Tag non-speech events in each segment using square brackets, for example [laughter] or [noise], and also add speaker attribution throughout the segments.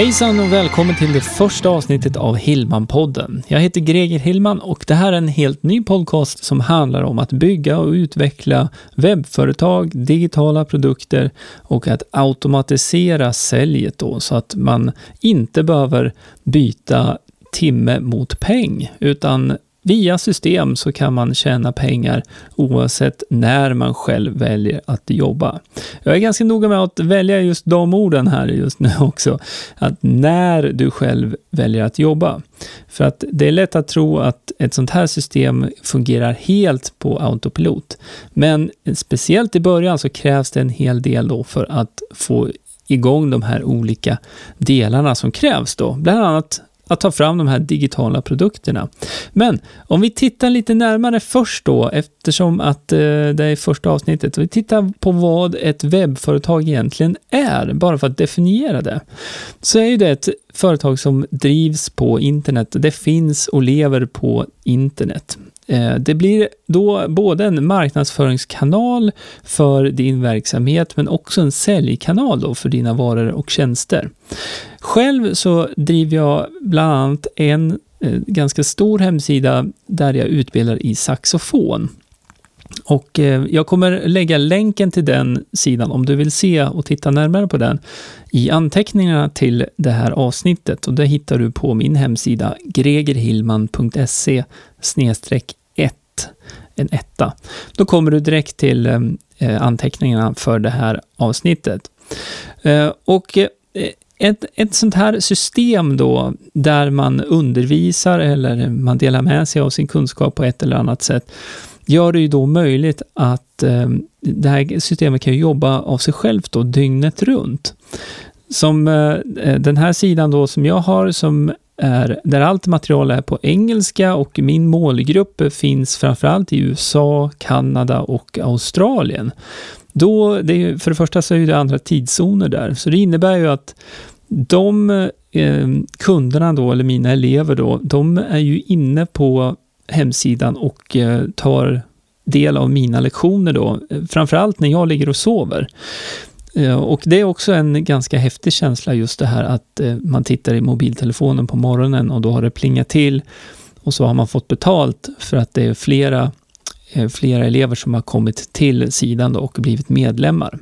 Speaker 1: Hejsan och välkommen till det första avsnittet av Hillman-podden. Jag heter Greger Hillman och det här är en helt ny podcast som handlar om att bygga och utveckla webbföretag, digitala produkter och att automatisera säljet då så att man inte behöver byta timme mot peng utan Via system så kan man tjäna pengar oavsett när man själv väljer att jobba. Jag är ganska noga med att välja just de orden här just nu [laughs] också. Att när du själv väljer att jobba. För att det är lätt att tro att ett sånt här system fungerar helt på autopilot. Men speciellt i början så krävs det en hel del då för att få igång de här olika delarna som krävs då. Bland annat att ta fram de här digitala produkterna. Men om vi tittar lite närmare först då, eftersom att eh, det är första avsnittet, och vi tittar på vad ett webbföretag egentligen är, bara för att definiera det, så är ju det ett företag som drivs på internet. Det finns och lever på internet. Eh, det blir då både en marknadsföringskanal för din verksamhet, men också en säljkanal då för dina varor och tjänster. Själv så driver jag bland annat en eh, ganska stor hemsida där jag utbildar i saxofon. Och eh, jag kommer lägga länken till den sidan om du vill se och titta närmare på den i anteckningarna till det här avsnittet och det hittar du på min hemsida gregerhillman.se en etta. Då kommer du direkt till eh, eh, anteckningarna för det här avsnittet. Eh, och ett, ett sånt här system då, där man undervisar eller man delar med sig av sin kunskap på ett eller annat sätt, gör det ju då möjligt att eh, det här systemet kan jobba av sig självt då, dygnet runt. Som eh, den här sidan då som jag har, som är, där allt material är på engelska och min målgrupp finns framförallt i USA, Kanada och Australien. Då, det, för det första så är det andra tidszoner där, så det innebär ju att de eh, kunderna då, eller mina elever då, de är ju inne på hemsidan och eh, tar del av mina lektioner då, framförallt när jag ligger och sover. Eh, och det är också en ganska häftig känsla just det här att eh, man tittar i mobiltelefonen på morgonen och då har det plingat till och så har man fått betalt för att det är flera, eh, flera elever som har kommit till sidan och blivit medlemmar.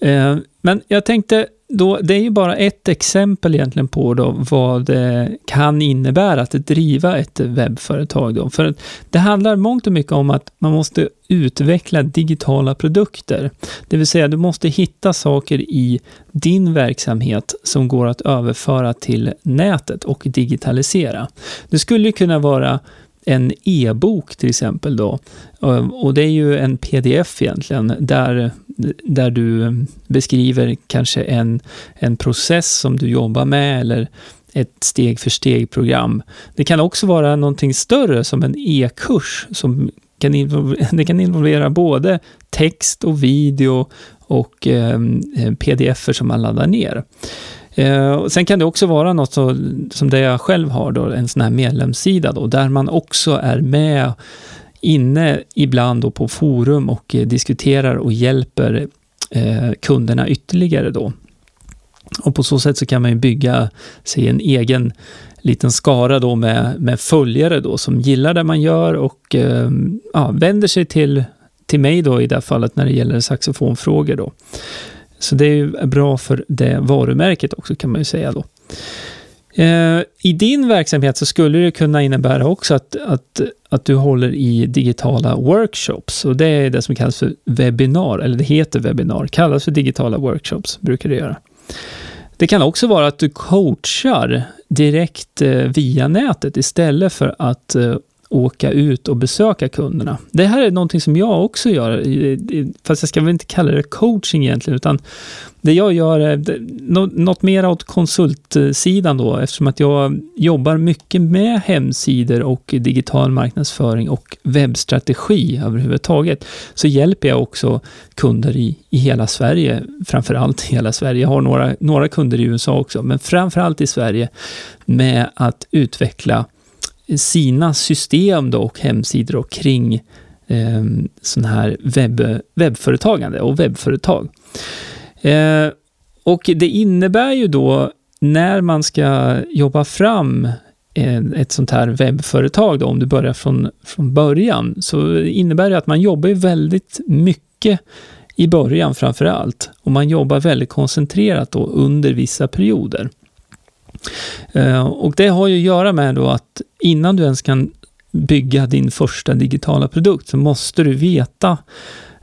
Speaker 1: Eh, men jag tänkte då, det är ju bara ett exempel egentligen på då vad det kan innebära att driva ett webbföretag. Då. För det handlar mångt och mycket om att man måste utveckla digitala produkter. Det vill säga, du måste hitta saker i din verksamhet som går att överföra till nätet och digitalisera. Det skulle kunna vara en e-bok till exempel då. Ehm, och det är ju en pdf egentligen, där, där du beskriver kanske en, en process som du jobbar med eller ett steg för steg-program. Det kan också vara någonting större som en e-kurs som kan involvera, [laughs] det kan involvera både text och video och ehm, eh, pdf som man laddar ner. Eh, sen kan det också vara något så, som det jag själv har, då, en sån här medlemssida, då, där man också är med inne ibland då på forum och eh, diskuterar och hjälper eh, kunderna ytterligare. Då. Och på så sätt så kan man bygga sig en egen liten skara då med, med följare då som gillar det man gör och eh, ja, vänder sig till, till mig då i det här fallet när det gäller saxofonfrågor. Då. Så det är bra för det varumärket också kan man ju säga då. Eh, I din verksamhet så skulle det kunna innebära också att, att, att du håller i digitala workshops och det är det som kallas för webbinar, eller det heter webbinar, kallas för digitala workshops, brukar det göra. Det kan också vara att du coachar direkt eh, via nätet istället för att eh, åka ut och besöka kunderna. Det här är någonting som jag också gör, fast jag ska väl inte kalla det coaching egentligen, utan det jag gör är något mer åt konsultsidan då, eftersom att jag jobbar mycket med hemsidor och digital marknadsföring och webbstrategi överhuvudtaget, så hjälper jag också kunder i, i hela Sverige, framför allt i hela Sverige. Jag har några, några kunder i USA också, men framför allt i Sverige, med att utveckla sina system då och hemsidor och kring eh, sån här webb, webbföretagande och webbföretag. Eh, och det innebär ju då när man ska jobba fram eh, ett sånt här webbföretag, då, om du börjar från, från början, så innebär det att man jobbar väldigt mycket i början framför allt. Och man jobbar väldigt koncentrerat då under vissa perioder. Eh, och det har ju att göra med då att innan du ens kan bygga din första digitala produkt så måste du veta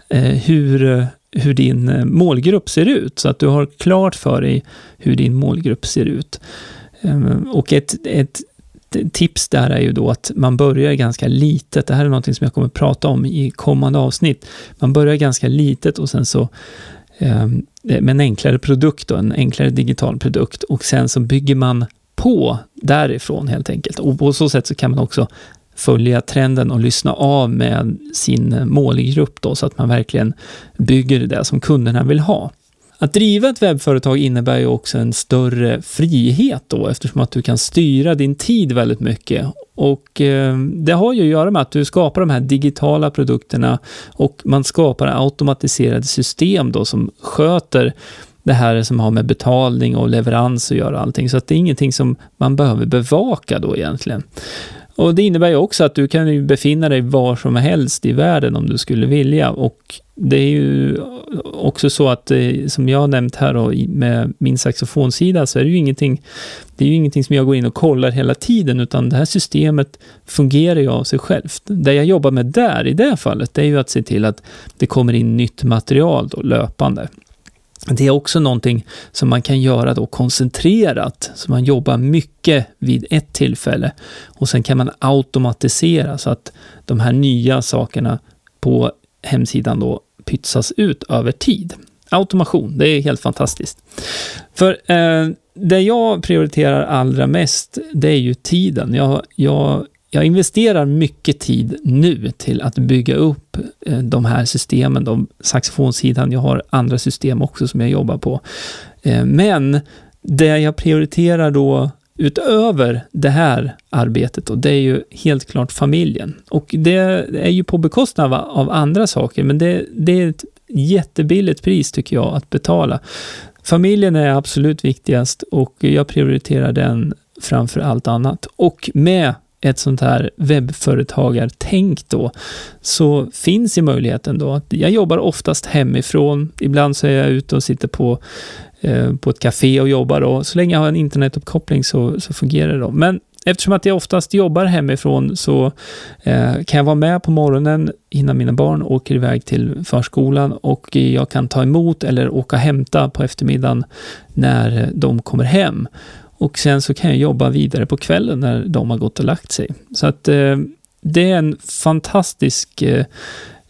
Speaker 1: eh, hur, eh, hur din målgrupp ser ut, så att du har klart för dig hur din målgrupp ser ut. Och ett, ett tips där är ju då att man börjar ganska litet. Det här är någonting som jag kommer att prata om i kommande avsnitt. Man börjar ganska litet och sen så Ehm, med en enklare produkt, då, en enklare digital produkt och sen så bygger man på därifrån helt enkelt. Och på så sätt så kan man också följa trenden och lyssna av med sin målgrupp då, så att man verkligen bygger det som kunderna vill ha. Att driva ett webbföretag innebär ju också en större frihet då, eftersom att du kan styra din tid väldigt mycket. Och eh, det har ju att göra med att du skapar de här digitala produkterna och man skapar automatiserade system då som sköter det här som har med betalning och leverans att göra allting. Så att det är ingenting som man behöver bevaka då egentligen. Och det innebär ju också att du kan befinna dig var som helst i världen om du skulle vilja. Och det är ju också så att, eh, som jag har nämnt här då, med min saxofonsida, så är det ju ingenting, det är ju ingenting som jag går in och kollar hela tiden, utan det här systemet fungerar ju av sig självt. Det jag jobbar med där, i det fallet, det är ju att se till att det kommer in nytt material då, löpande. Det är också någonting som man kan göra då koncentrerat, så man jobbar mycket vid ett tillfälle och sen kan man automatisera så att de här nya sakerna på hemsidan då pytsas ut över tid. Automation, det är helt fantastiskt. För eh, det jag prioriterar allra mest, det är ju tiden. Jag, jag jag investerar mycket tid nu till att bygga upp eh, de här systemen, de saxofonsidan, jag har andra system också som jag jobbar på. Eh, men det jag prioriterar då utöver det här arbetet och det är ju helt klart familjen. Och det är ju på bekostnad av andra saker, men det, det är ett jättebilligt pris tycker jag att betala. Familjen är absolut viktigast och jag prioriterar den framför allt annat. Och med ett sånt här webbföretagartänk då, så finns ju möjligheten då att jag jobbar oftast hemifrån. Ibland så är jag ute och sitter på, eh, på ett café och jobbar och så länge jag har en internetuppkoppling så, så fungerar det då. Men eftersom att jag oftast jobbar hemifrån så eh, kan jag vara med på morgonen innan mina barn åker iväg till förskolan och jag kan ta emot eller åka och hämta på eftermiddagen när de kommer hem. Och sen så kan jag jobba vidare på kvällen när de har gått och lagt sig. Så att eh, det är en fantastisk eh,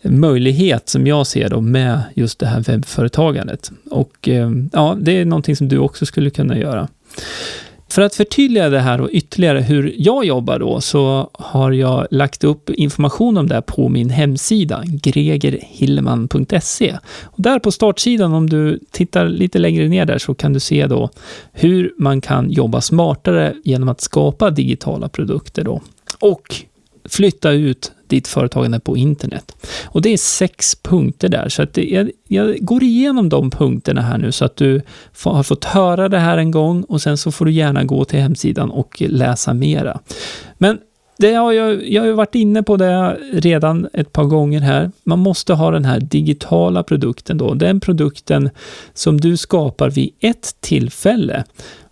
Speaker 1: möjlighet som jag ser då med just det här webbföretagandet. Och eh, ja, det är någonting som du också skulle kunna göra. För att förtydliga det här och ytterligare hur jag jobbar då, så har jag lagt upp information om det på min hemsida, gregerhillman.se. Och där på startsidan, om du tittar lite längre ner där, så kan du se då hur man kan jobba smartare genom att skapa digitala produkter då. Och flytta ut ditt företagande på internet. Och det är sex punkter där, så att det, jag, jag, går igenom de punkterna här nu så att du får, har fått höra det här en gång och sen så får du gärna gå till hemsidan och läsa mera. Men det har jag, jag har ju varit inne på det redan ett par gånger här. Man måste ha den här digitala produkten då, den produkten som du skapar vid ett tillfälle.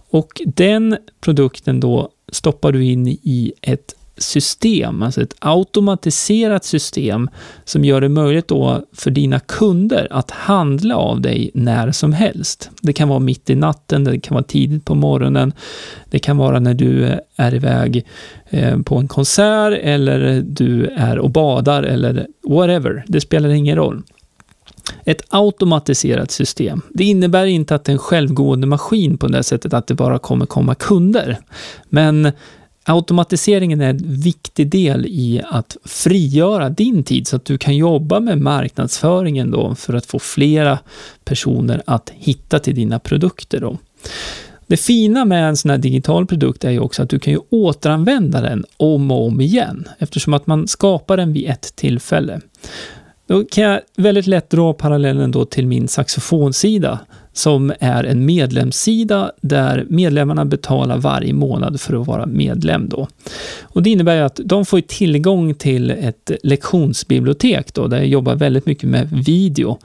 Speaker 1: Och den produkten då stoppar du in i ett system, alltså ett automatiserat system som gör det möjligt då för dina kunder att handla av dig när som helst. Det kan vara mitt i natten, det kan vara tidigt på morgonen, det kan vara när du är iväg eh, på en konsert eller du är och badar eller whatever. Det spelar ingen roll. Ett automatiserat system. Det innebär inte att det är en självgående maskin på det sättet att det bara kommer komma kunder. Men automatiseringen är en viktig del i att frigöra din tid så att du kan jobba med marknadsföringen då för att få flera personer att hitta till dina produkter. Då. Det fina med en sån här digital produkt är ju också att du kan ju återanvända den om och om igen eftersom att man skapar den vid ett tillfälle. Då kan jag väldigt lätt dra parallellen då till min saxofonsida som är en medlemssida där medlemmarna betalar varje månad för att vara medlem. Då. Och det innebär att de får tillgång till ett lektionsbibliotek då, där jag jobbar väldigt mycket med video.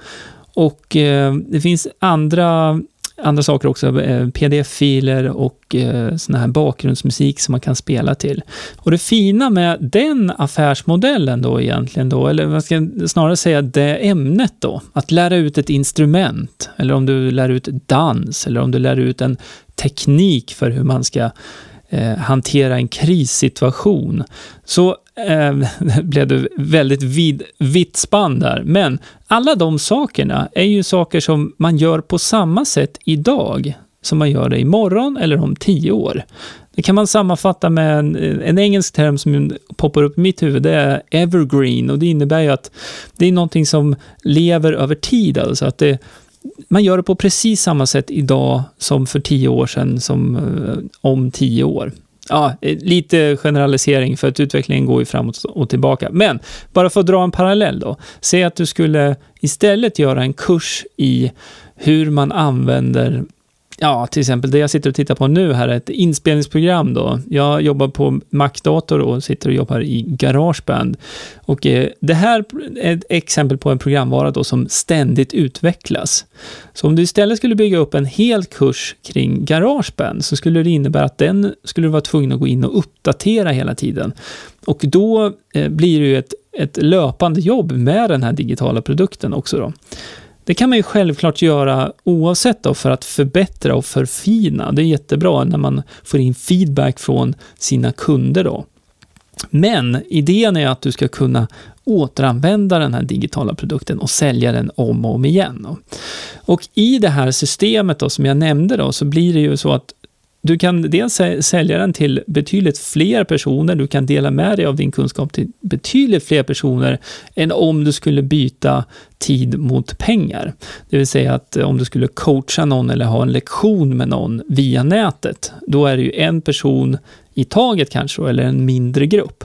Speaker 1: Och eh, det finns andra andra saker också, eh, pdf-filer och eh, sån här bakgrundsmusik som man kan spela till. Och det fina med den affärsmodellen då egentligen då, eller man ska snarare säga det ämnet då, att lära ut ett instrument, eller om du lär ut dans, eller om du lär ut en teknik för hur man ska eh, hantera en krissituation, så eh, [laughs] blev det väldigt vid, vitt spann där. Men alla de sakerna är ju saker som man gör på samma sätt idag som man gör det imorgon eller om tio år. Det kan man sammanfatta med en, en engelsk term som poppar upp i mitt huvud, det är evergreen och det innebär ju att det är någonting som lever över tid, alltså att det, man gör det på precis samma sätt idag som för tio år sedan, som eh, om tio år ja, eh, lite generalisering för att utvecklingen går ju framåt och tillbaka. Men bara för att dra en parallell då. Säg att du skulle istället göra en kurs i hur man använder Ja, till exempel det jag sitter och tittar på nu här är ett inspelningsprogram då. Jag jobbar på Mac-dator och sitter och jobbar i Garageband. Och eh, det här är ett exempel på en programvara då som ständigt utvecklas. Så om du istället skulle bygga upp en hel kurs kring Garageband så skulle det innebära att den skulle du vara tvungen att gå in och uppdatera hela tiden. Och då eh, blir det ju ett, ett löpande jobb med den här digitala produkten också då. Det kan man ju självklart göra oavsett då för att förbättra och förfina. Det är jättebra när man får in feedback från sina kunder då. Men idén är att du ska kunna återanvända den här digitala produkten och sälja den om och om igen. Och i det här systemet då, som jag nämnde då, så blir det ju så att du kan dels sälja den till betydligt fler personer, du kan dela med dig av din kunskap till betydligt fler personer än om du skulle byta tid mot pengar. Det vill säga att eh, om du skulle coacha någon eller ha en lektion med någon via nätet, då är det ju en person i taget kanske, eller en mindre grupp.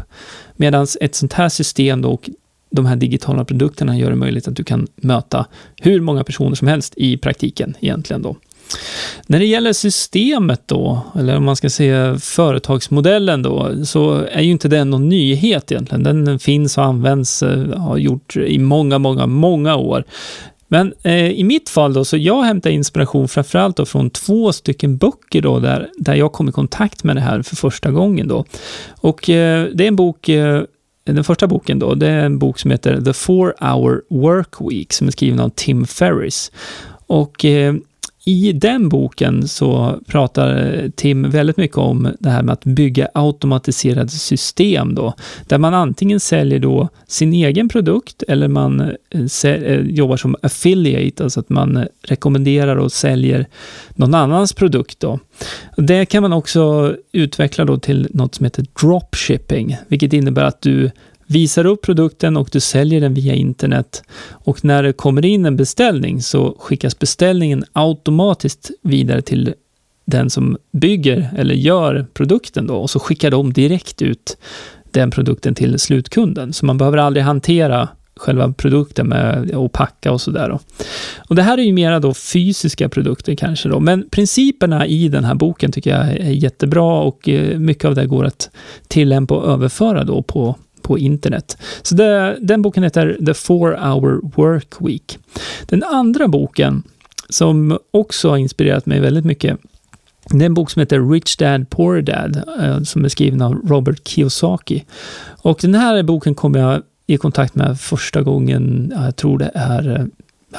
Speaker 1: Medan ett sånt här system då, och de här digitala produkterna gör det möjligt att du kan möta hur många personer som helst i praktiken egentligen då. När det gäller systemet då, eller om man ska säga företagsmodellen då, så är ju inte den någon nyhet egentligen. Den finns och används, eh, har gjort i många, många, många år. Men eh, i mitt fall då, så jag hämtar inspiration framförallt då från två stycken böcker då, där, där jag kom i kontakt med det här för första gången då. Och eh, det är en bok eh, den första boken då, det är en bok som heter The Four Hour Work Week som är skriven av Tim Ferris. Och eh, i den boken så pratar Tim väldigt mycket om det här med att bygga automatiserade system då, där man antingen säljer då sin egen produkt eller man eh, eh, jobbar som affiliate, alltså att man rekommenderar och säljer någon annans produkt då. Det kan man också utveckla då till något som heter dropshipping, vilket innebär att du visar upp produkten och du säljer den via internet. Och när det kommer in en beställning så skickas beställningen automatiskt vidare till den som bygger eller gör produkten då och så skickar de direkt ut den produkten till slutkunden. Så man behöver aldrig hantera själva produkten med att packa och sådär. Och det här är ju mera då fysiska produkter kanske då, men principerna i den här boken tycker jag är jättebra och eh, mycket av det går att tillämpa och överföra då på på internet. Så det, den boken heter The Four Hour Work Week. Den andra boken, som också har inspirerat mig väldigt mycket, Det är en bok som heter Rich Dad Poor Dad eh, som är skriven av Robert Kiyosaki. Och den här boken kom jag i kontakt med första gången, jag tror det är, eh,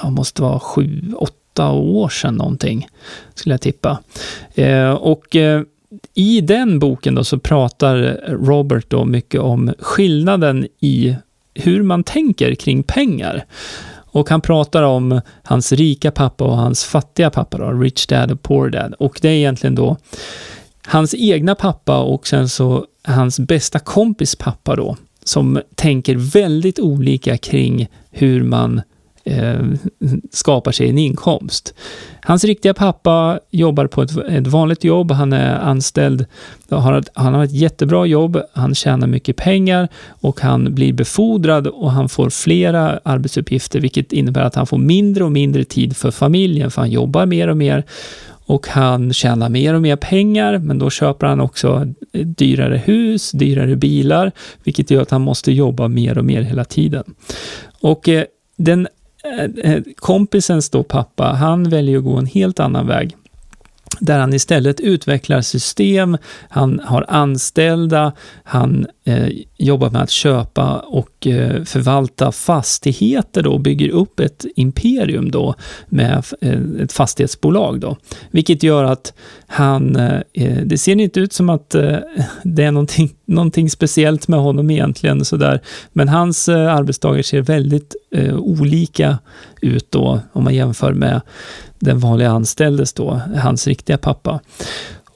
Speaker 1: ja, måste vara sju, åtta år sedan någonting, skulle jag tippa. Eh, och i den boken då så pratar Robert då mycket om skillnaden i hur man tänker kring pengar. Och han pratar om hans rika pappa och hans fattiga pappa då, Rich Dad och Poor Dad. Och det är egentligen då hans egna pappa och sen så hans bästa kompis pappa då, som tänker väldigt olika kring hur man eh, skapar sig en inkomst. Hans riktiga pappa jobbar på ett, ett vanligt jobb, han är anställd, har, han har ett jättebra jobb, han tjänar mycket pengar och han blir befordrad och han får flera arbetsuppgifter, vilket innebär att han får mindre och mindre tid för familjen, för han jobbar mer och mer och han tjänar mer och mer pengar, men då köper han också dyrare hus, dyrare bilar, vilket gör att han måste jobba mer och mer hela tiden. Och eh, den Eh, eh, kompisens då pappa, han väljer att gå en helt annan väg där han istället utvecklar system, han har anställda, han eh, jobbar med att köpa och eh, förvalta fastigheter då, och bygger upp ett imperium då med eh, ett fastighetsbolag då. Vilket gör att han, eh, det ser inte ut som att [laughs] det är någonting, någonting speciellt med honom egentligen sådär, men hans arbetsdagar ser väldigt olika ut då om man jämför med den vanliga anställdes då, hans riktiga pappa.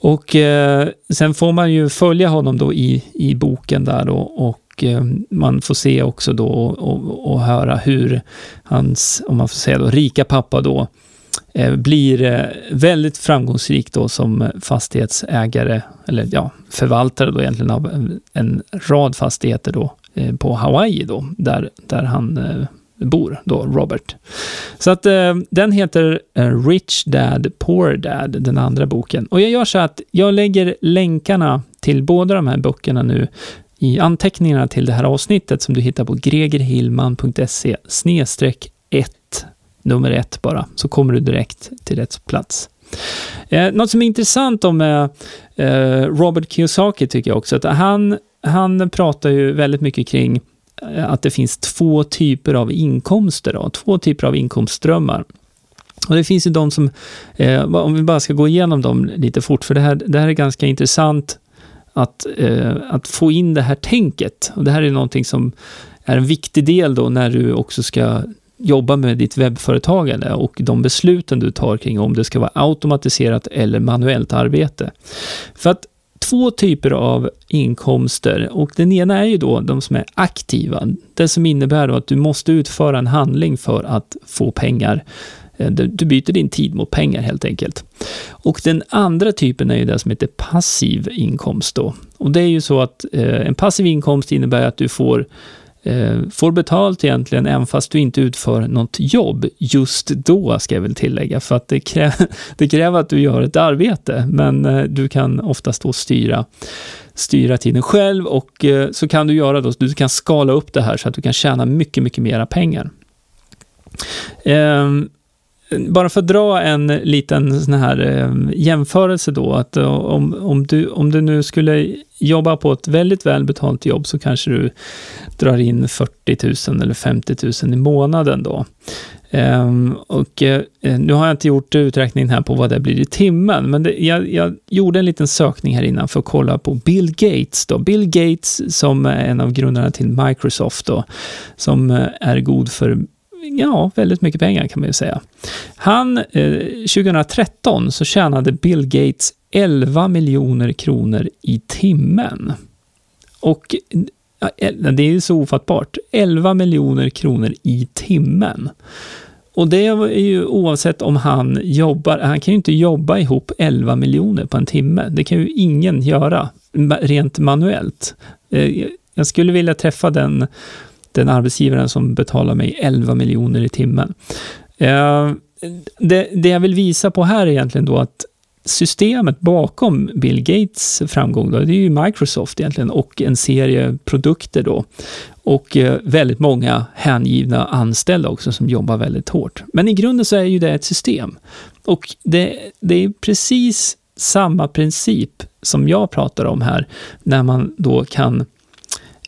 Speaker 1: Och eh, sen får man ju följa honom då i, i boken där då och eh, man får se också då och, och, och, höra hur hans, om man får säga då, rika pappa då eh, blir eh, väldigt framgångsrik då som fastighetsägare, eller ja, förvaltare då egentligen av en, en rad fastigheter då eh, på Hawaii då, där, där han eh, bor, då Robert. Så att eh, den heter eh, Rich Dad Poor Dad, den andra boken. Och jag gör så att jag lägger länkarna till båda de här böckerna nu i anteckningarna till det här avsnittet som du hittar på gregerhillman.se snedstreck 1, nummer 1 bara, så kommer du direkt till rätt plats. Eh, något som är intressant om eh, eh Robert Kiyosaki tycker jag också, att han, han pratar ju väldigt mycket kring Eh, att det finns två typer av inkomster, då, två typer av inkomstströmmar. Och det finns ju de som, eh, om vi bara ska gå igenom dem lite fort, för det här, det här är ganska intressant att, eh, att få in det här tänket. Och det här är någonting som är en viktig del då när du också ska jobba med ditt webbföretagande och de besluten du tar kring om det ska vara automatiserat eller manuellt arbete. För att två typer av inkomster och den ena är ju då de som är aktiva. Det som innebär att du måste utföra en handling för att få pengar. Eh, du byter din tid mot pengar helt enkelt. Och den andra typen är ju det som heter passiv inkomst då. Och det är ju så att eh, en passiv inkomst innebär att du får Eh, får betalt egentligen, även fast du inte utför något jobb just då, ska jag väl tillägga, för att det, krä [laughs] det kräver att du gör ett arbete, men eh, du kan oftast då styra styra tiden själv och eh, så kan du göra då, du kan skala upp det här så att du kan tjäna mycket, mycket mera pengar. Ehm, bara för att dra en liten sån här eh, jämförelse då, att eh, om, om, du, om du nu skulle jobba på ett väldigt välbetalt jobb så kanske du drar in 40 000 eller 50 000 i månaden då. Ehm, och eh, nu har jag inte gjort uträkningen här på vad det blir i timmen, men det, jag, jag, gjorde en liten sökning här innan för att kolla på Bill Gates. Då. Bill Gates som är en av grundarna till Microsoft då, som är god för ja, väldigt mycket pengar kan man ju säga. Han, eh, 2013 så tjänade Bill Gates 11 miljoner kronor i timmen. Och det är ju så ofattbart. 11 miljoner kronor i timmen. Och det är ju oavsett om han jobbar, han kan ju inte jobba ihop 11 miljoner på en timme. Det kan ju ingen göra rent manuellt. Eh, jag skulle vilja träffa den den arbetsgivaren som betalar mig 11 miljoner i timmen. Eh, det, det jag vill visa på här är egentligen då att systemet bakom Bill Gates framgång, då, det är ju Microsoft egentligen och en serie produkter då. Och eh, väldigt många hängivna anställda också som jobbar väldigt hårt. Men i grunden så är ju det ett system. Och det, det är precis samma princip som jag pratar om här, när man då kan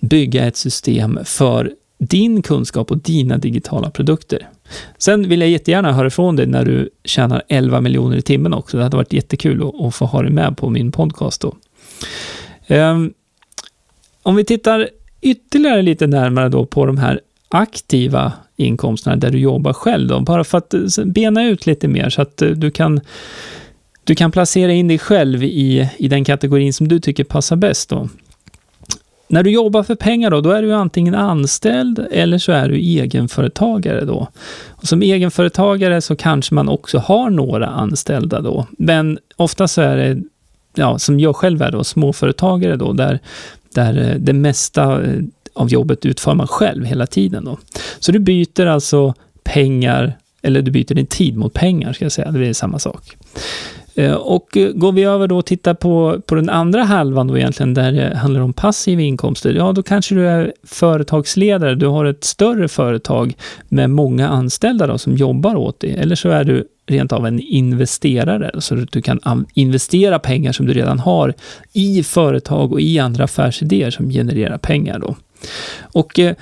Speaker 1: bygga ett system för din kunskap och dina digitala produkter. Sen vill jag jättegärna höra ifrån dig när du tjänar 11 miljoner i timmen också. Det hade varit jättekul att, få ha dig med på min podcast då. Ehm, om vi tittar ytterligare lite närmare då på de här aktiva inkomsterna där du jobbar själv då, bara för att eh, bena ut lite mer så att eh, du kan du kan placera in dig själv i, i den kategorin som du tycker passar bäst då. När du jobbar för pengar då, då är du antingen anställd eller så är du egenföretagare då. Och som egenföretagare så kanske man också har några anställda då, men ofta så är det, ja, som jag själv är då, småföretagare då, där, där eh, det mesta eh, av jobbet utför man själv hela tiden då. Så du byter alltså pengar, eller du byter din tid mot pengar, ska jag säga, det är samma sak. Eh, och eh, går vi över då och tittar på, på den andra halvan då egentligen, där det handlar om passiva inkomster, ja då kanske du är företagsledare, du har ett större företag med många anställda då, som jobbar åt dig, eller så är du rent av en investerare, så att du kan investera pengar som du redan har i företag och i andra affärsidéer som genererar pengar då. Och eh,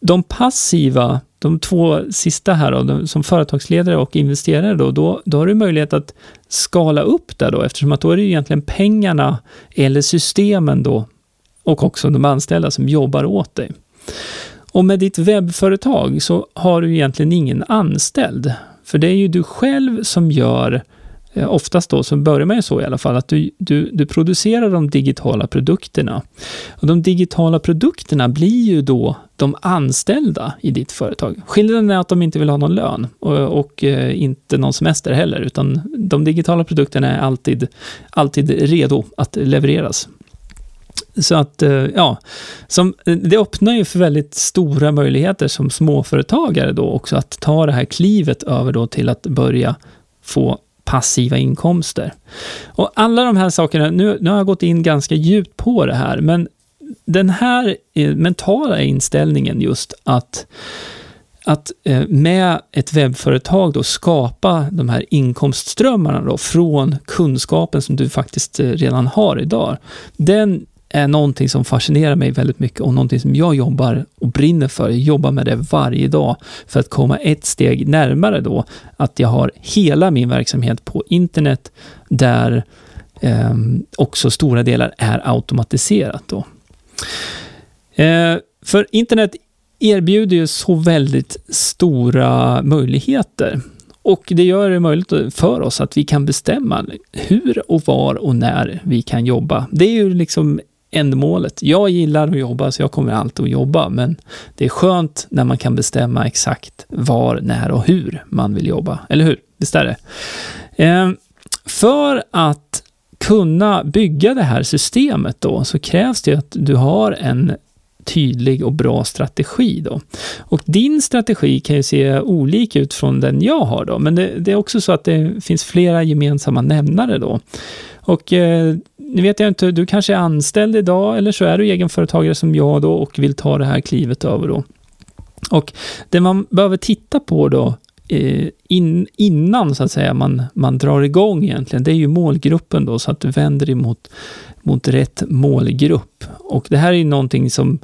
Speaker 1: de passiva de två sista här då, som företagsledare och investerare då, då, då har du möjlighet att skala upp där då, eftersom att då är det egentligen pengarna eller systemen då och också de anställda som jobbar åt dig. Och med ditt webbföretag så har du egentligen ingen anställd, för det är ju du själv som gör Eh, oftast då så börjar man ju så i alla fall, att du, du, du producerar de digitala produkterna. Och de digitala produkterna blir ju då de anställda i ditt företag. Skillnaden är att de inte vill ha någon lön och, och eh, inte någon semester heller, utan de digitala produkterna är alltid, alltid redo att levereras. Så att, eh, ja, som, det öppnar ju för väldigt stora möjligheter som småföretagare då också att ta det här klivet över då till att börja få passiva inkomster. Och alla de här sakerna, nu, nu har jag gått in ganska djupt på det här, men den här eh, mentala inställningen just att att eh, med ett webbföretag då skapa de här inkomstströmmarna då från kunskapen som du faktiskt eh, redan har idag. Den är någonting som fascinerar mig väldigt mycket och någonting som jag jobbar och brinner för. Jag jobbar med det varje dag för att komma ett steg närmare då att jag har hela min verksamhet på internet där eh, också stora delar är automatiserat. Då. Eh, för internet erbjuder ju så väldigt stora möjligheter. Och det gör det möjligt för oss att vi kan bestämma hur och var och när vi kan jobba. Det är ju liksom ändamålet. Jag gillar att jobba, så jag kommer alltid att jobba, men det är skönt när man kan bestämma exakt var, när och hur man vill jobba. Eller hur? Visst är det? Eh, för att kunna bygga det här systemet då, så krävs det att du har en tydlig och bra strategi då. Och din strategi kan ju se olika ut från den jag har då, men det, det är också så att det finns flera gemensamma nämnare då. Och eh, nu vet jag inte, du kanske är anställd idag eller så är du egenföretagare som jag då och vill ta det här klivet över då. Och det man behöver titta på då eh, in, innan så att säga man, man drar igång egentligen, det är ju målgruppen då så att du vänder dig mot, mot rätt målgrupp. Och det här är ju någonting som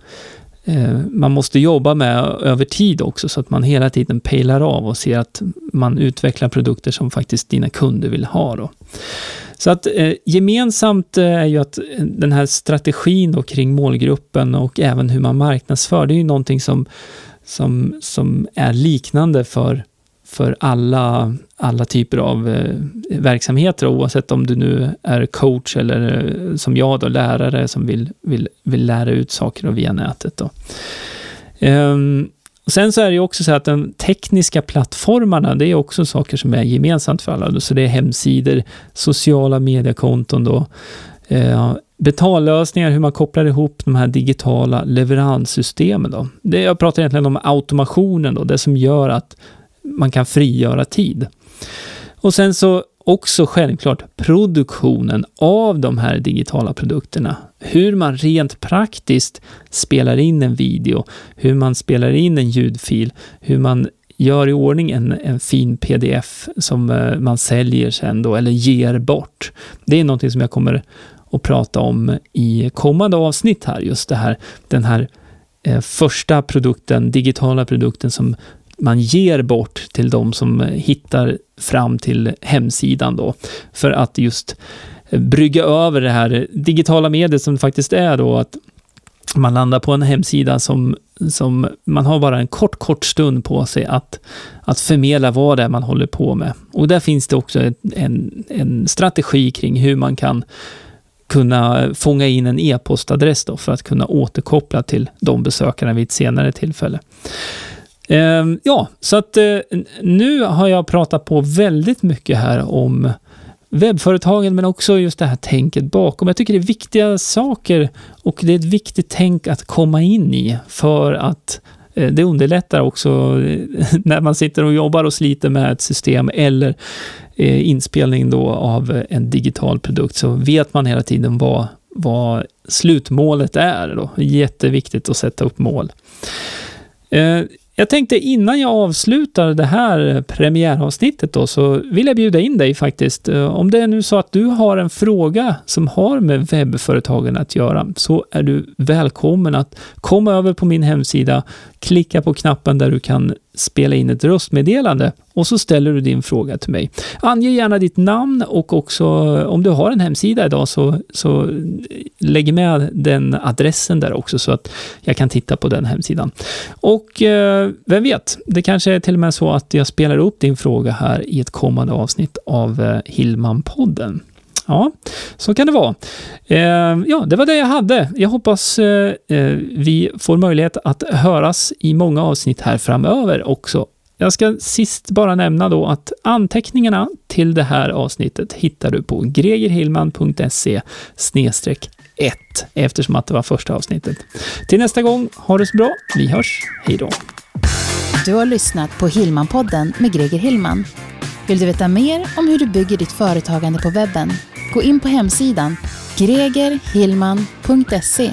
Speaker 1: Eh, man måste jobba med över tid också så att man hela tiden pejlar av och ser att man utvecklar produkter som faktiskt dina kunder vill ha. Då. Så att eh, gemensamt eh, är ju att eh, den här strategin då kring målgruppen och även hur man marknadsför, det är ju någonting som, som, som är liknande för, för alla, alla typer av eh, verksamheter, oavsett om du nu är coach eller eh, som jag då, lärare som vill, vill, vill lära ut saker via nätet. Då. Ehm, och sen så är det ju också så att de tekniska plattformarna, det är också saker som är gemensamt för alla. Så det är hemsidor, sociala mediekonton då, eh, betallösningar, hur man kopplar ihop de här digitala leveranssystemen då. Det, jag pratar egentligen om automationen då, det som gör att man kan frigöra tid. Och sen så också självklart produktionen av de här digitala produkterna. Hur man rent praktiskt spelar in en video, hur man spelar in en ljudfil, hur man gör i ordning en, en fin pdf som eh, man säljer sen då, eller ger bort. Det är någonting som jag kommer att prata om i kommande avsnitt här, just det här, den här eh, första produkten, digitala produkten som man ger bort till de som hittar fram till hemsidan då, för att just brygga över det här digitala mediet som det faktiskt är då, att man landar på en hemsida som, som man har bara en kort, kort stund på sig att, att förmedla vad det är man håller på med. Och där finns det också en, en strategi kring hur man kan kunna fånga in en e-postadress då för att kunna återkoppla till de besökarna vid ett senare tillfälle. Ehm, ja, så att eh, nu har jag pratat på väldigt mycket här om webbföretagen, men också just det här tänket bakom. Jag tycker det är viktiga saker och det är ett viktigt tänk att komma in i för att eh, det underlättar också eh, [laughs] när man sitter och jobbar och sliter med ett system eller eh, inspelning då av en digital produkt så vet man hela tiden vad, vad slutmålet är. Då. Jätteviktigt att sätta upp mål. Eh, jag tänkte innan jag avslutar det här premiäravsnittet då, så vill jag bjuda in dig faktiskt. Eh, om det är nu så att du har en fråga som har med webbföretagen att göra, så är du välkommen att komma över på min hemsida, klicka på knappen där du kan spela in ett röstmeddelande och så ställer du din fråga till mig. Ange gärna ditt namn och också om du har en hemsida idag så, så lägg med den adressen där också så att jag kan titta på den hemsidan. Och eh, vem vet, det kanske är till och med så att jag spelar upp din fråga här i ett kommande avsnitt av eh, Hillman-podden. Ja, så kan det vara. Eh, ja, det var det jag hade. Jag hoppas eh, eh, vi får möjlighet att höras i många avsnitt här framöver också. Jag ska sist bara nämna då att anteckningarna till det här avsnittet hittar du på gregerhillman.se 1 eftersom att det var första avsnittet. Till nästa gång, ha det så bra. Vi hörs. Hej då.
Speaker 2: Du har lyssnat på Hillmanpodden med Greger Hillman. Vill du veta mer om hur du bygger ditt företagande på webben? Gå in på hemsidan gregerhillman.se